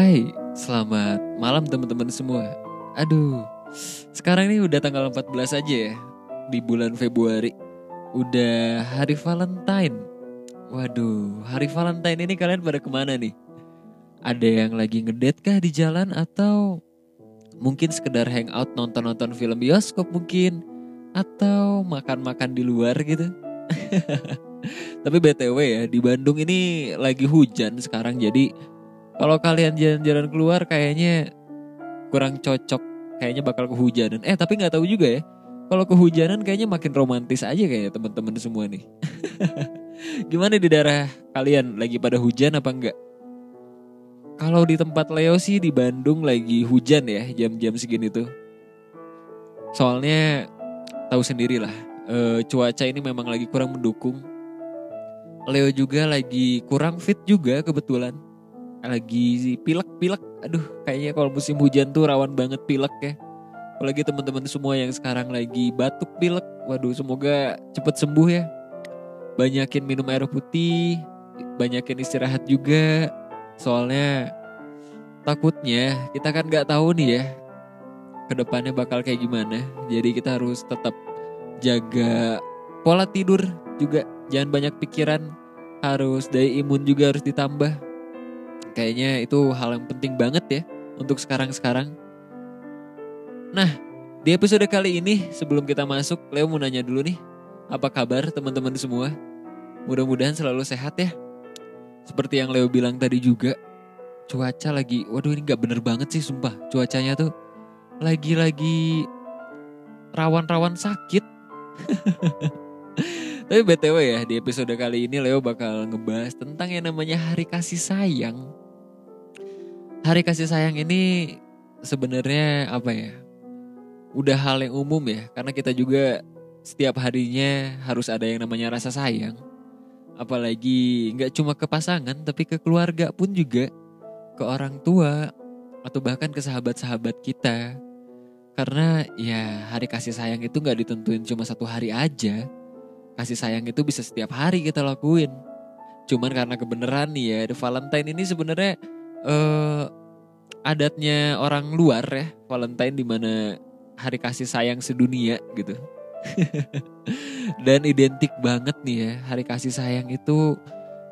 Hai, selamat malam teman-teman semua. Aduh, sekarang ini udah tanggal 14 aja ya di bulan Februari. Udah hari Valentine. Waduh, hari Valentine ini kalian pada ke mana nih? Ada yang lagi ngedate kah di jalan atau mungkin sekedar hangout nonton-nonton film bioskop mungkin atau makan-makan di luar gitu? Tapi BTW ya, di Bandung ini lagi hujan sekarang jadi kalau kalian jalan-jalan keluar kayaknya kurang cocok, kayaknya bakal kehujanan. Eh tapi nggak tahu juga ya. Kalau kehujanan kayaknya makin romantis aja kayaknya teman-teman semua nih. Gimana di daerah kalian lagi pada hujan apa enggak? Kalau di tempat Leo sih di Bandung lagi hujan ya jam-jam segini tuh. Soalnya tahu sendiri lah, e, cuaca ini memang lagi kurang mendukung. Leo juga lagi kurang fit juga kebetulan lagi pilek-pilek. Aduh, kayaknya kalau musim hujan tuh rawan banget pilek ya. Apalagi teman-teman semua yang sekarang lagi batuk pilek. Waduh, semoga cepet sembuh ya. Banyakin minum air putih, banyakin istirahat juga. Soalnya takutnya kita kan nggak tahu nih ya ke depannya bakal kayak gimana. Jadi kita harus tetap jaga pola tidur juga. Jangan banyak pikiran. Harus daya imun juga harus ditambah Kayaknya itu hal yang penting banget ya untuk sekarang-sekarang. Nah, di episode kali ini sebelum kita masuk, Leo mau nanya dulu nih, apa kabar teman-teman semua? Mudah-mudahan selalu sehat ya. Seperti yang Leo bilang tadi juga, cuaca lagi, waduh ini gak bener banget sih sumpah. Cuacanya tuh lagi-lagi rawan-rawan sakit. Tapi BTW ya, di episode kali ini Leo bakal ngebahas tentang yang namanya hari kasih sayang. Hari kasih sayang ini sebenarnya apa ya? Udah hal yang umum ya, karena kita juga setiap harinya harus ada yang namanya rasa sayang. Apalagi nggak cuma ke pasangan, tapi ke keluarga pun juga, ke orang tua, atau bahkan ke sahabat-sahabat kita. Karena ya hari kasih sayang itu nggak ditentuin cuma satu hari aja kasih sayang itu bisa setiap hari kita lakuin. Cuman karena kebenaran nih ya, The Valentine ini sebenarnya uh, adatnya orang luar ya, Valentine di mana hari kasih sayang sedunia gitu. Dan identik banget nih ya, hari kasih sayang itu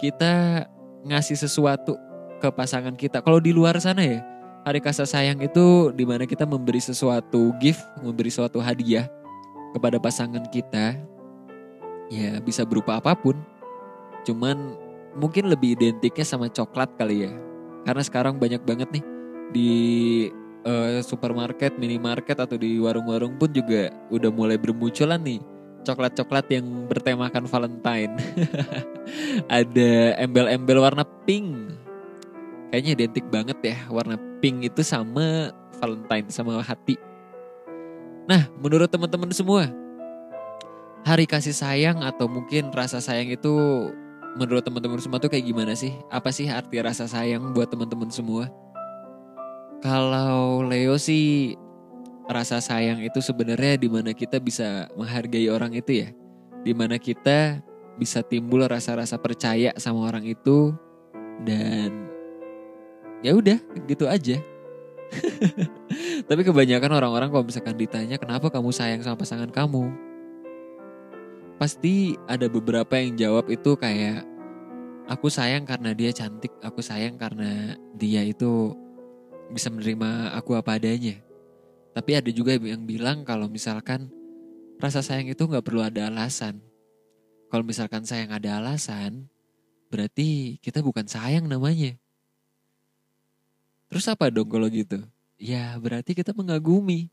kita ngasih sesuatu ke pasangan kita. Kalau di luar sana ya, hari kasih sayang itu di mana kita memberi sesuatu gift, memberi suatu hadiah kepada pasangan kita ya bisa berupa apa pun. Cuman mungkin lebih identiknya sama coklat kali ya. Karena sekarang banyak banget nih di uh, supermarket, minimarket atau di warung-warung pun juga udah mulai bermunculan nih coklat-coklat yang bertemakan Valentine. Ada embel-embel warna pink. Kayaknya identik banget ya warna pink itu sama Valentine sama hati. Nah, menurut teman-teman semua, hari kasih sayang atau mungkin rasa sayang itu menurut teman-teman semua tuh kayak gimana sih? Apa sih arti rasa sayang buat teman-teman semua? Kalau Leo sih rasa sayang itu sebenarnya di mana kita bisa menghargai orang itu ya. Di mana kita bisa timbul rasa-rasa percaya sama orang itu dan ya udah gitu aja. Tapi kebanyakan orang-orang kalau misalkan ditanya kenapa kamu sayang sama pasangan kamu, pasti ada beberapa yang jawab itu kayak aku sayang karena dia cantik, aku sayang karena dia itu bisa menerima aku apa adanya. Tapi ada juga yang bilang kalau misalkan rasa sayang itu nggak perlu ada alasan. Kalau misalkan sayang ada alasan, berarti kita bukan sayang namanya. Terus apa dong kalau gitu? ya berarti kita mengagumi.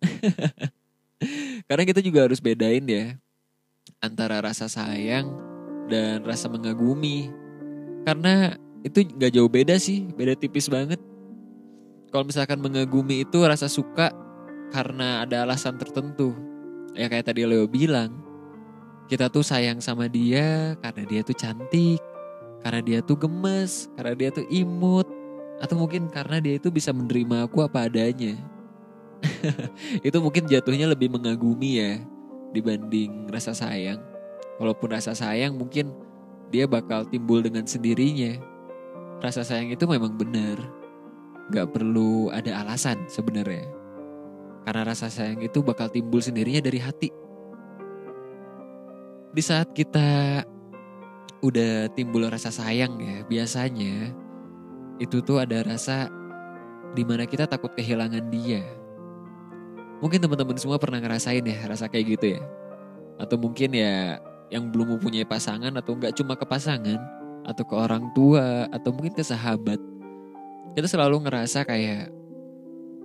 Karena kita juga harus bedain ya antara rasa sayang dan rasa mengagumi. Karena itu gak jauh beda sih, beda tipis banget. Kalau misalkan mengagumi itu rasa suka karena ada alasan tertentu. Ya kayak tadi Leo bilang, kita tuh sayang sama dia karena dia tuh cantik, karena dia tuh gemes, karena dia tuh imut, atau mungkin karena dia itu bisa menerima aku apa adanya. itu mungkin jatuhnya lebih mengagumi ya dibanding rasa sayang. Walaupun rasa sayang mungkin dia bakal timbul dengan sendirinya. Rasa sayang itu memang benar. Gak perlu ada alasan sebenarnya. Karena rasa sayang itu bakal timbul sendirinya dari hati. Di saat kita udah timbul rasa sayang ya, biasanya itu tuh ada rasa di mana kita takut kehilangan dia. Mungkin teman-teman semua pernah ngerasain ya rasa kayak gitu ya. Atau mungkin ya yang belum mempunyai pasangan atau nggak cuma ke pasangan atau ke orang tua atau mungkin ke sahabat. Kita selalu ngerasa kayak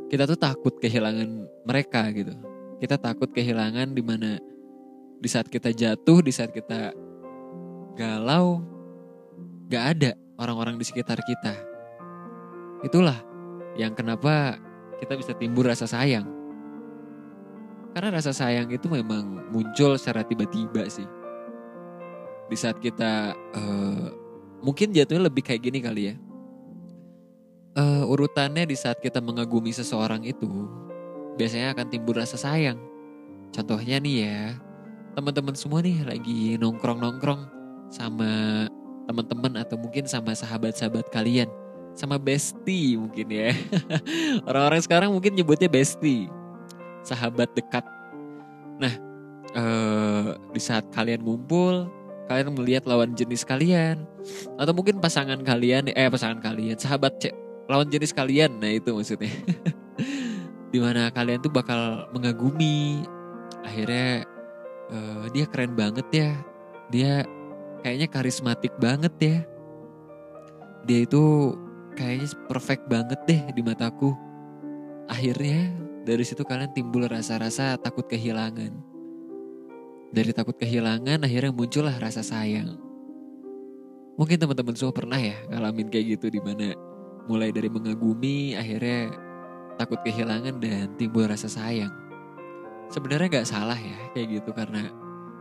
kita tuh takut kehilangan mereka gitu. Kita takut kehilangan di mana di saat kita jatuh, di saat kita galau, gak ada orang-orang di sekitar kita. Itulah yang kenapa kita bisa timbul rasa sayang. Karena rasa sayang itu memang muncul secara tiba-tiba sih di saat kita uh, mungkin jatuhnya lebih kayak gini kali ya. Uh, urutannya di saat kita mengagumi seseorang itu biasanya akan timbul rasa sayang. Contohnya nih ya, teman-teman semua nih lagi nongkrong-nongkrong sama teman-teman atau mungkin sama sahabat-sahabat kalian, sama bestie mungkin ya. Orang-orang sekarang mungkin nyebutnya bestie, sahabat dekat. Nah, uh, di saat kalian ngumpul, kalian melihat lawan jenis kalian atau mungkin pasangan kalian eh pasangan kalian sahabat cek lawan jenis kalian. Nah itu maksudnya. Di mana kalian tuh bakal mengagumi. Akhirnya uh, dia keren banget ya. Dia kayaknya karismatik banget ya. Dia itu kayaknya perfect banget deh di mataku. Akhirnya dari situ kalian timbul rasa-rasa takut kehilangan dari takut kehilangan akhirnya muncullah rasa sayang. Mungkin teman-teman semua pernah ya ngalamin kayak gitu di mana mulai dari mengagumi akhirnya takut kehilangan dan timbul rasa sayang. Sebenarnya gak salah ya kayak gitu karena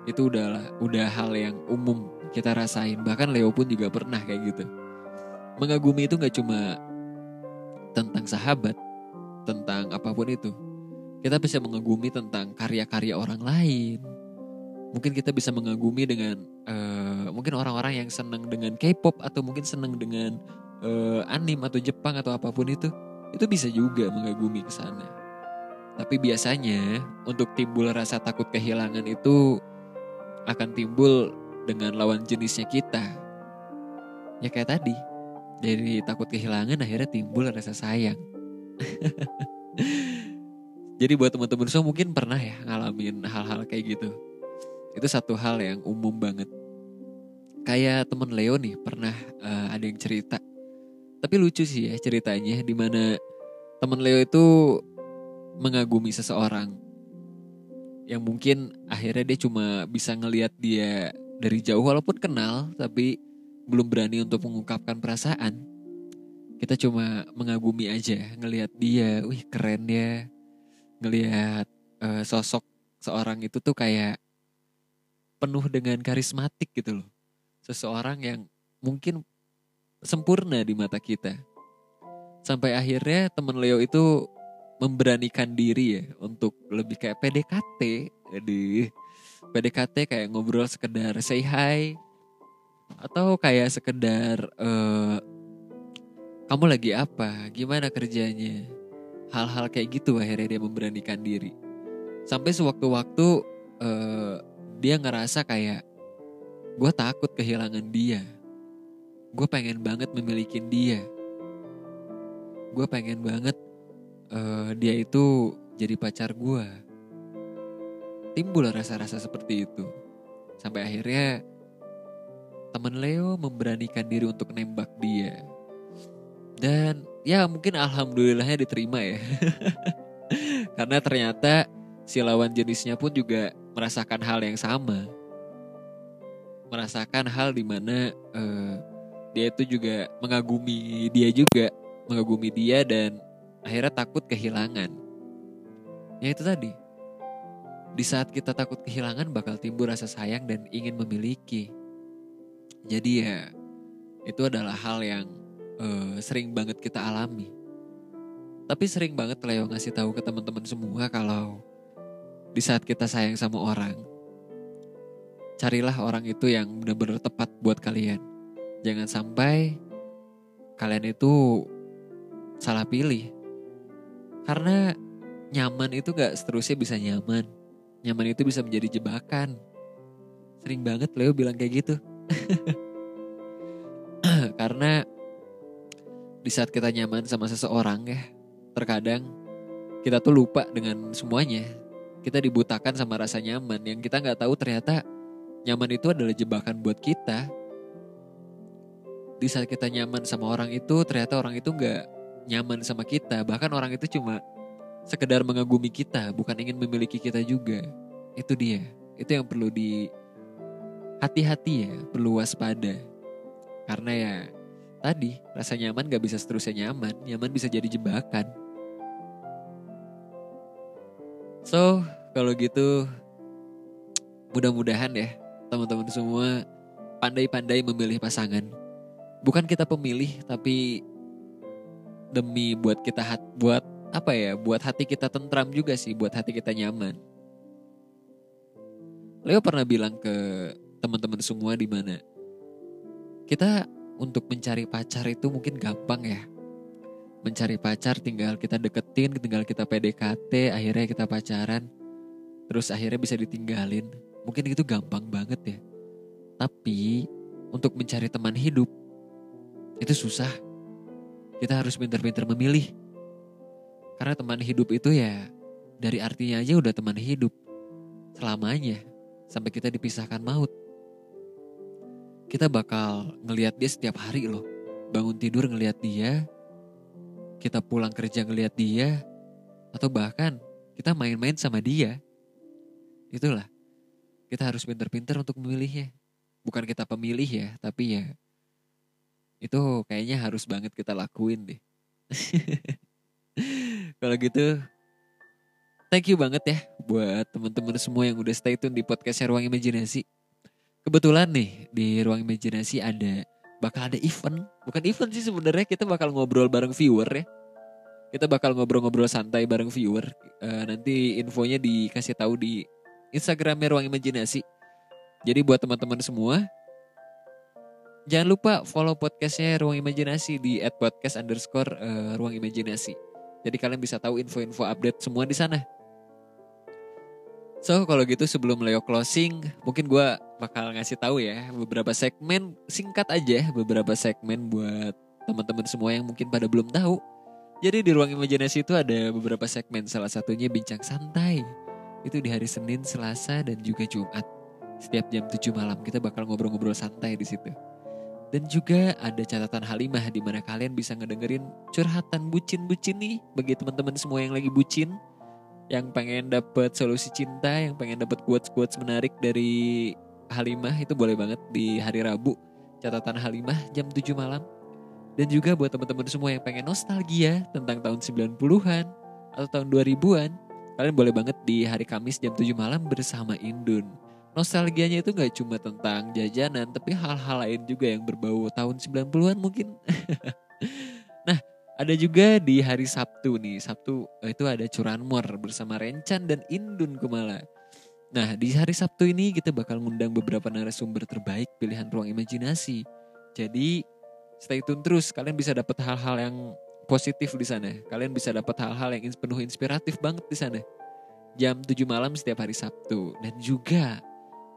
itu udah udah hal yang umum kita rasain. Bahkan Leo pun juga pernah kayak gitu. Mengagumi itu gak cuma tentang sahabat, tentang apa pun itu. Kita bisa mengagumi tentang karya-karya orang lain, mungkin kita bisa mengagumi dengan uh, mungkin orang-orang yang senang dengan K-pop atau mungkin senang dengan uh, anim atau Jepang atau apa pun itu itu bisa juga mengagumi ke sana. Tapi biasanya untuk timbul rasa takut kehilangan itu akan timbul dengan lawan jenisnya kita. Ya kayak tadi, dari takut kehilangan akhirnya timbul rasa sayang. Jadi buat teman-teman semua mungkin pernah ya ngalamin hal-hal kayak gitu. Itu satu hal yang umum banget. Kayak temen Leo nih pernah uh, ada yang cerita. Tapi lucu sih ya ceritanya di mana temen Leo itu mengagumi seseorang yang mungkin akhirnya dia cuma bisa ngelihat dia dari jauh walaupun kenal tapi belum berani untuk mengungkapkan perasaan. Kita cuma mengagumi aja ngelihat dia, wih keren ya. Ngelihat uh, sosok seorang itu tuh kayak penuh dengan karismatik gitu loh. Seseorang yang mungkin sempurna di mata kita. Sampai akhirnya temen Leo itu memberanikan diri ya untuk lebih kayak PDKT. Jadi PDKT kayak ngobrol sekedar say hi atau kayak sekedar uh, kamu lagi apa, gimana kerjanya, hal-hal kayak gitu akhirnya dia memberanikan diri. Sampai sewaktu-waktu uh, dia ngerasa kayak gue takut kehilangan dia. Gue pengen banget memiliki dia. Gue pengen banget uh, dia itu jadi pacar gue. Timbul rasa-rasa seperti itu. Sampai akhirnya temen Leo memberanikan diri untuk nembak dia. Dan ya mungkin alhamdulillahnya diterima ya. Karena ternyata si lawan jenisnya pun juga merasakan hal yang sama. Merasakan hal di mana uh, dia itu juga mengagumi dia juga, mengagumi dia dan akhirnya takut kehilangan. Ya itu tadi. Di saat kita takut kehilangan bakal timbul rasa sayang dan ingin memiliki. Jadi ya itu adalah hal yang uh, sering banget kita alami. Tapi sering banget Leo ngasih tahu ke teman-teman semua kalau di saat kita sayang sama orang, carilah orang itu yang benar-benar tepat buat kalian. Jangan sampai kalian itu salah pilih. Karena nyaman itu gak seterusnya bisa nyaman. Nyaman itu bisa menjadi jebakan. Sering banget Leo bilang kayak gitu. Karena di saat kita nyaman sama seseorang ya, terkadang kita tuh lupa dengan semuanya. Kita dibutakan sama rasa nyaman yang kita nggak tahu ternyata nyaman itu adalah jebakan buat kita. Di saat kita nyaman sama orang itu, ternyata orang itu nggak nyaman sama kita. Bahkan orang itu cuma sekedar mengagumi kita, bukan ingin memiliki kita juga. Itu dia. Itu yang perlu di hati-hati ya, perlu waspada. Karena ya tadi rasa nyaman gak bisa seterusnya nyaman, nyaman bisa jadi jebakan. So, kalau gitu mudah-mudahan ya teman-teman semua pandai-pandai memilih pasangan. Bukan kita pemilih tapi demi buat kita hat, buat apa ya? Buat hati kita tentram juga sih, buat hati kita nyaman. Leo pernah bilang ke teman-teman semua di mana kita untuk mencari pacar itu mungkin gampang ya. Mencari pacar tinggal kita deketin, tinggal kita PDKT, akhirnya kita pacaran. Terus akhirnya bisa ditinggalin. Mungkin itu gampang banget ya. Tapi untuk mencari teman hidup itu susah. Kita harus pintar-pintar memilih. Karena teman hidup itu ya dari artinya aja udah teman hidup. Selamanya sampai kita dipisahkan maut kita bakal ngelihat dia setiap hari loh. Bangun tidur ngelihat dia, kita pulang kerja ngelihat dia, atau bahkan kita main-main sama dia. Itulah, kita harus pinter-pinter untuk memilihnya. Bukan kita pemilih ya, tapi ya itu kayaknya harus banget kita lakuin deh. Kalau gitu, thank you banget ya buat teman-teman semua yang udah stay tune di podcast Ruang Imajinasi. Kebetulan nih di ruang imajinasi ada bakal ada event. Bukan event sih sebenarnya kita bakal ngobrol bareng viewer ya. Kita bakal ngobrol-ngobrol santai bareng viewer. Uh, nanti infonya dikasih tahu di Instagramnya Ruang Imajinasi. Jadi buat teman-teman semua, jangan lupa follow podcastnya Ruang Imajinasi di @podcast Imajinasi. Jadi kalian bisa tahu info-info update semua di sana. So kalau gitu sebelum Leo closing, mungkin gue bakal ngasih tahu ya beberapa segmen singkat aja beberapa segmen buat teman-teman semua yang mungkin pada belum tahu. Jadi di ruang imajinasi itu ada beberapa segmen, salah satunya bincang santai. Itu di hari Senin, Selasa, dan juga Jumat. Setiap jam 7 malam kita bakal ngobrol-ngobrol santai di situ. Dan juga ada catatan Halimah di mana kalian bisa ngedengerin curhatan bucin-bucin nih bagi teman-teman semua yang lagi bucin yang pengen dapet solusi cinta, yang pengen dapet quotes-quotes menarik dari Halimah itu boleh banget di hari Rabu catatan Halimah jam 7 malam. Dan juga buat teman-teman semua yang pengen nostalgia tentang tahun 90-an atau tahun 2000-an, kalian boleh banget di hari Kamis jam 7 malam bersama Indun. Nostalgianya itu gak cuma tentang jajanan, tapi hal-hal lain juga yang berbau tahun 90-an mungkin. nah, ada juga di hari Sabtu nih. Sabtu eh, itu ada curanmor bersama Rencan dan Indun Kumala. Nah di hari Sabtu ini kita bakal ngundang beberapa narasumber terbaik pilihan ruang imajinasi. Jadi stay tune terus. Kalian bisa dapat hal-hal yang positif di sana. Kalian bisa dapat hal-hal yang penuh inspiratif banget di sana. Jam 7 malam setiap hari Sabtu. Dan juga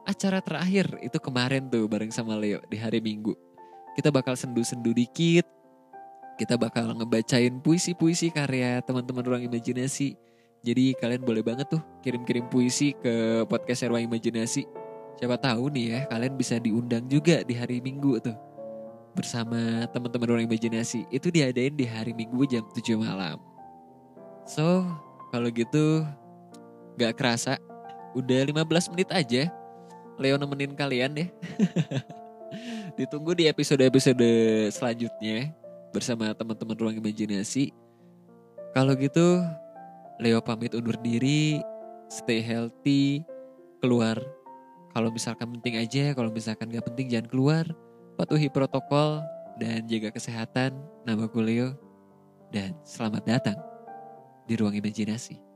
acara terakhir itu kemarin tuh bareng sama Leo di hari Minggu. Kita bakal sendu-sendu dikit, kita bakal ngebacain puisi-puisi karya teman-teman ruang imajinasi. Jadi kalian boleh banget tuh kirim-kirim puisi ke podcast ruang imajinasi. Siapa tahu nih ya kalian bisa diundang juga di hari Minggu tuh. bersama teman-teman ruang imajinasi itu diadain di hari Minggu jam 7 malam. So, kalau gitu gak kerasa udah 15 menit aja Leo nemenin kalian ya. Ditunggu di episode-episode selanjutnya bersama teman-teman ruang imajinasi. Kalau gitu Leo pamit undur diri, stay healthy, keluar. Kalau misalkan penting aja, kalau misalkan gak penting jangan keluar. Patuhi protokol dan jaga kesehatan. Namaku Leo dan selamat datang di ruang imajinasi.